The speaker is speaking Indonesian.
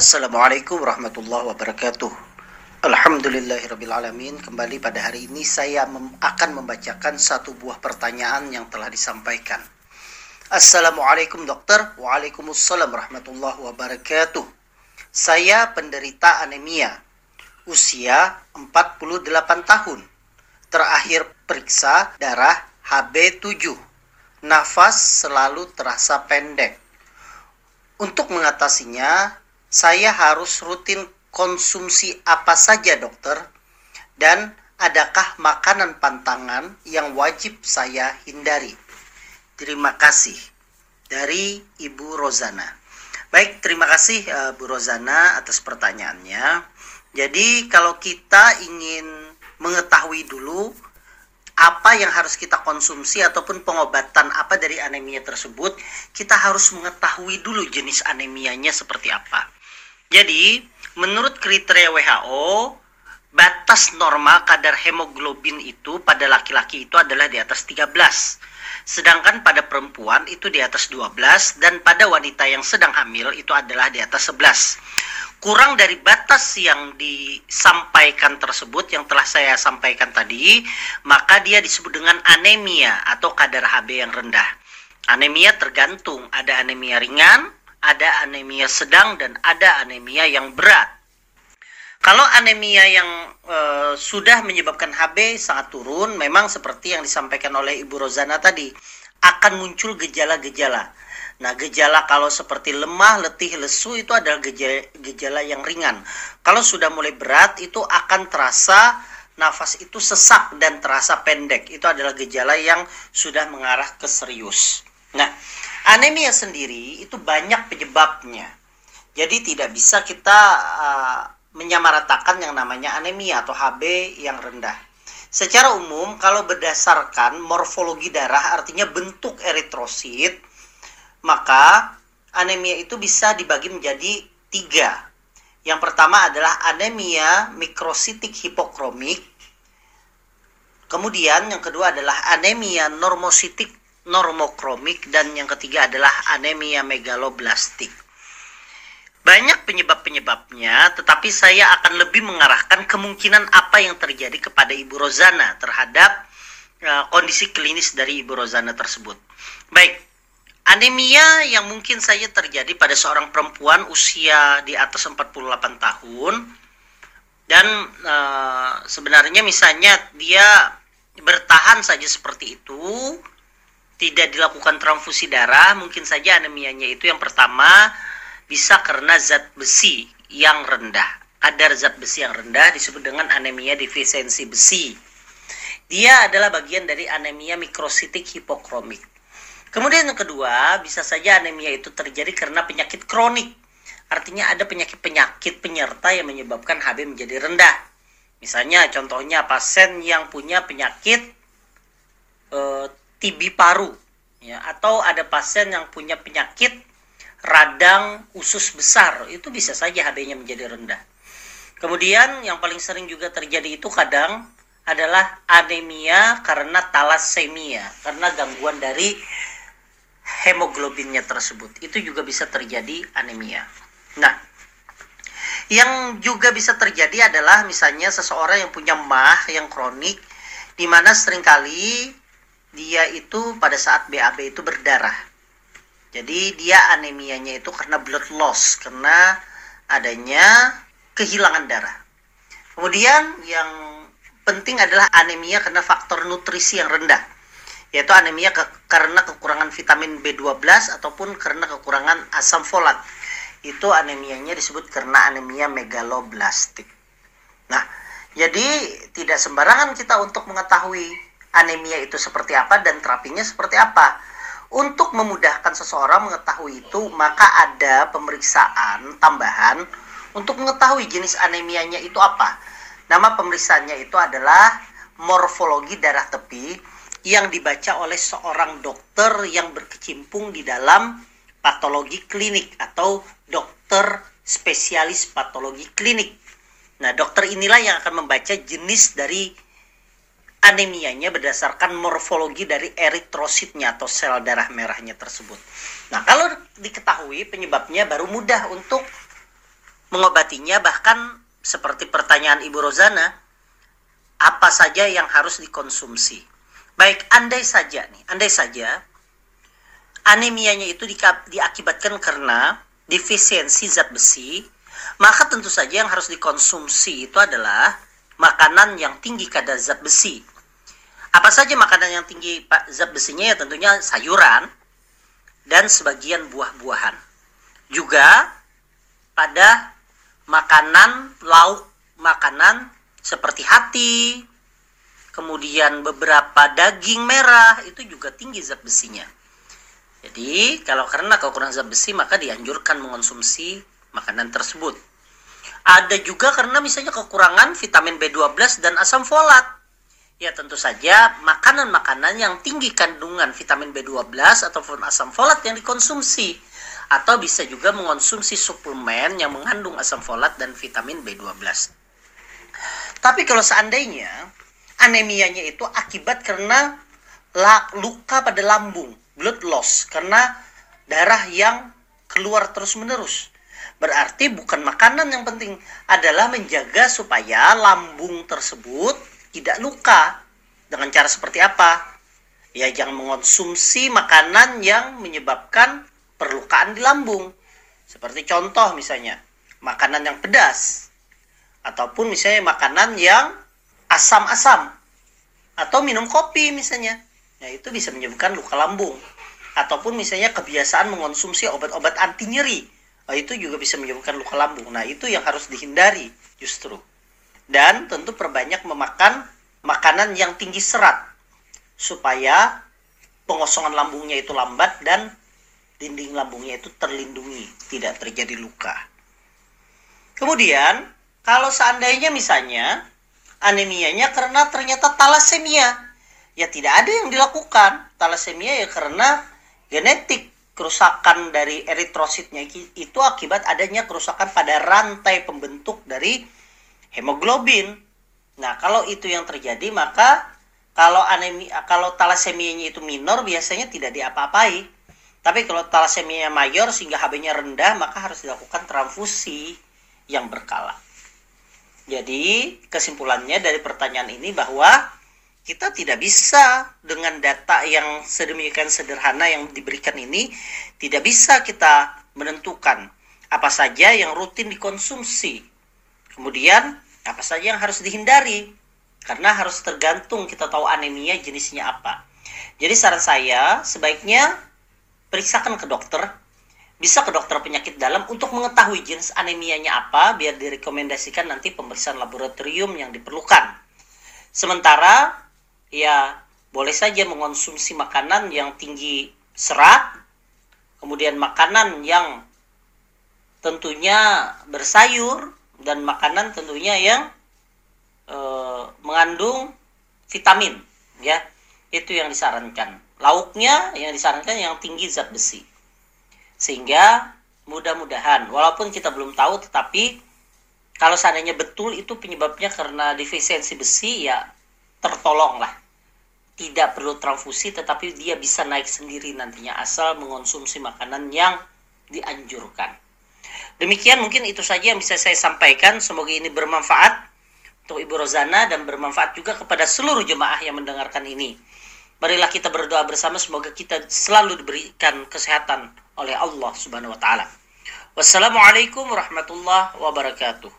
Assalamualaikum warahmatullahi wabarakatuh. Alhamdulillahirrabbilalamin Kembali pada hari ini saya mem akan membacakan satu buah pertanyaan yang telah disampaikan. Assalamualaikum dokter. Waalaikumsalam warahmatullahi wabarakatuh. Saya penderita anemia Usia 48 tahun. Terakhir periksa darah HB7 Nafas selalu terasa pendek. Untuk mengatasinya, saya harus rutin konsumsi apa saja dokter? Dan adakah makanan pantangan yang wajib saya hindari? Terima kasih. Dari Ibu Rozana. Baik, terima kasih uh, Bu Rozana atas pertanyaannya. Jadi kalau kita ingin mengetahui dulu apa yang harus kita konsumsi ataupun pengobatan apa dari anemia tersebut, kita harus mengetahui dulu jenis anemianya seperti apa. Jadi, menurut kriteria WHO, batas normal kadar hemoglobin itu pada laki-laki itu adalah di atas 13. Sedangkan pada perempuan itu di atas 12 dan pada wanita yang sedang hamil itu adalah di atas 11. Kurang dari batas yang disampaikan tersebut yang telah saya sampaikan tadi, maka dia disebut dengan anemia atau kadar HB yang rendah. Anemia tergantung, ada anemia ringan, ada anemia sedang dan ada anemia yang berat. Kalau anemia yang e, sudah menyebabkan HB sangat turun, memang seperti yang disampaikan oleh Ibu Rozana tadi, akan muncul gejala-gejala. Nah, gejala kalau seperti lemah, letih, lesu itu adalah gejala, gejala yang ringan. Kalau sudah mulai berat, itu akan terasa nafas itu sesak dan terasa pendek. Itu adalah gejala yang sudah mengarah ke serius. Nah, Anemia sendiri itu banyak penyebabnya. Jadi tidak bisa kita uh, menyamaratakan yang namanya anemia atau HB yang rendah. Secara umum, kalau berdasarkan morfologi darah, artinya bentuk eritrosit, maka anemia itu bisa dibagi menjadi tiga. Yang pertama adalah anemia mikrositik hipokromik. Kemudian yang kedua adalah anemia normositik normokromik dan yang ketiga adalah anemia megaloblastik. Banyak penyebab-penyebabnya, tetapi saya akan lebih mengarahkan kemungkinan apa yang terjadi kepada Ibu Rozana terhadap uh, kondisi klinis dari Ibu Rozana tersebut. Baik, anemia yang mungkin saja terjadi pada seorang perempuan usia di atas 48 tahun dan uh, sebenarnya misalnya dia bertahan saja seperti itu tidak dilakukan transfusi darah, mungkin saja anemianya itu yang pertama bisa karena zat besi yang rendah. Kadar zat besi yang rendah disebut dengan anemia defisiensi besi. Dia adalah bagian dari anemia mikrositik hipokromik. Kemudian yang kedua, bisa saja anemia itu terjadi karena penyakit kronik. Artinya ada penyakit-penyakit penyerta yang menyebabkan HB menjadi rendah. Misalnya contohnya pasien yang punya penyakit eh, TB paru ya atau ada pasien yang punya penyakit radang usus besar itu bisa saja HB-nya menjadi rendah. Kemudian yang paling sering juga terjadi itu kadang adalah anemia karena talasemia, karena gangguan dari hemoglobinnya tersebut. Itu juga bisa terjadi anemia. Nah, yang juga bisa terjadi adalah misalnya seseorang yang punya mah yang kronik di mana sering kali dia itu pada saat BAB itu berdarah. Jadi dia anemianya itu karena blood loss, karena adanya kehilangan darah. Kemudian yang penting adalah anemia karena faktor nutrisi yang rendah, yaitu anemia ke karena kekurangan vitamin B12 ataupun karena kekurangan asam folat. Itu anemianya disebut karena anemia megaloblastik. Nah, jadi tidak sembarangan kita untuk mengetahui anemia itu seperti apa dan terapinya seperti apa. Untuk memudahkan seseorang mengetahui itu, maka ada pemeriksaan tambahan untuk mengetahui jenis anemianya itu apa. Nama pemeriksaannya itu adalah morfologi darah tepi yang dibaca oleh seorang dokter yang berkecimpung di dalam patologi klinik atau dokter spesialis patologi klinik. Nah, dokter inilah yang akan membaca jenis dari anemianya berdasarkan morfologi dari eritrositnya atau sel darah merahnya tersebut. Nah, kalau diketahui penyebabnya baru mudah untuk mengobatinya bahkan seperti pertanyaan Ibu Rozana, apa saja yang harus dikonsumsi? Baik, andai saja nih, andai saja anemianya itu diakibatkan karena defisiensi zat besi, maka tentu saja yang harus dikonsumsi itu adalah makanan yang tinggi kadar zat besi. Apa saja makanan yang tinggi zat besinya ya tentunya sayuran dan sebagian buah-buahan. Juga pada makanan lauk makanan seperti hati, kemudian beberapa daging merah itu juga tinggi zat besinya. Jadi kalau karena kekurangan zat besi maka dianjurkan mengonsumsi makanan tersebut. Ada juga karena misalnya kekurangan vitamin B12 dan asam folat. Ya tentu saja makanan-makanan yang tinggi kandungan vitamin B12 ataupun asam folat yang dikonsumsi. Atau bisa juga mengonsumsi suplemen yang mengandung asam folat dan vitamin B12. Tapi kalau seandainya anemianya itu akibat karena luka pada lambung, blood loss, karena darah yang keluar terus-menerus. Berarti bukan makanan yang penting, adalah menjaga supaya lambung tersebut tidak luka. Dengan cara seperti apa? Ya jangan mengonsumsi makanan yang menyebabkan perlukaan di lambung. Seperti contoh misalnya, makanan yang pedas. Ataupun misalnya makanan yang asam-asam. Atau minum kopi misalnya. Ya itu bisa menyebabkan luka lambung. Ataupun misalnya kebiasaan mengonsumsi obat-obat anti nyeri itu juga bisa menyebabkan luka lambung. Nah, itu yang harus dihindari justru. Dan tentu perbanyak memakan makanan yang tinggi serat supaya pengosongan lambungnya itu lambat dan dinding lambungnya itu terlindungi, tidak terjadi luka. Kemudian, kalau seandainya misalnya anemianya karena ternyata talasemia, ya tidak ada yang dilakukan. Talasemia ya karena genetik kerusakan dari eritrositnya itu akibat adanya kerusakan pada rantai pembentuk dari hemoglobin. Nah, kalau itu yang terjadi maka kalau anemia kalau talasemianya itu minor biasanya tidak diapa-apai. Tapi kalau talasemianya mayor sehingga HB-nya rendah maka harus dilakukan transfusi yang berkala. Jadi, kesimpulannya dari pertanyaan ini bahwa kita tidak bisa dengan data yang sedemikian sederhana yang diberikan ini tidak bisa kita menentukan apa saja yang rutin dikonsumsi. Kemudian apa saja yang harus dihindari karena harus tergantung kita tahu anemia jenisnya apa. Jadi saran saya sebaiknya periksakan ke dokter, bisa ke dokter penyakit dalam untuk mengetahui jenis anemianya apa biar direkomendasikan nanti pemeriksaan laboratorium yang diperlukan. Sementara ya boleh saja mengonsumsi makanan yang tinggi serat, kemudian makanan yang tentunya bersayur dan makanan tentunya yang e, mengandung vitamin, ya itu yang disarankan. Lauknya yang disarankan yang tinggi zat besi, sehingga mudah-mudahan walaupun kita belum tahu tetapi kalau seandainya betul itu penyebabnya karena defisiensi besi ya tertolong lah tidak perlu transfusi tetapi dia bisa naik sendiri nantinya asal mengonsumsi makanan yang dianjurkan. Demikian mungkin itu saja yang bisa saya sampaikan. Semoga ini bermanfaat untuk Ibu Rozana dan bermanfaat juga kepada seluruh jemaah yang mendengarkan ini. Marilah kita berdoa bersama semoga kita selalu diberikan kesehatan oleh Allah Subhanahu wa taala. Wassalamualaikum warahmatullahi wabarakatuh.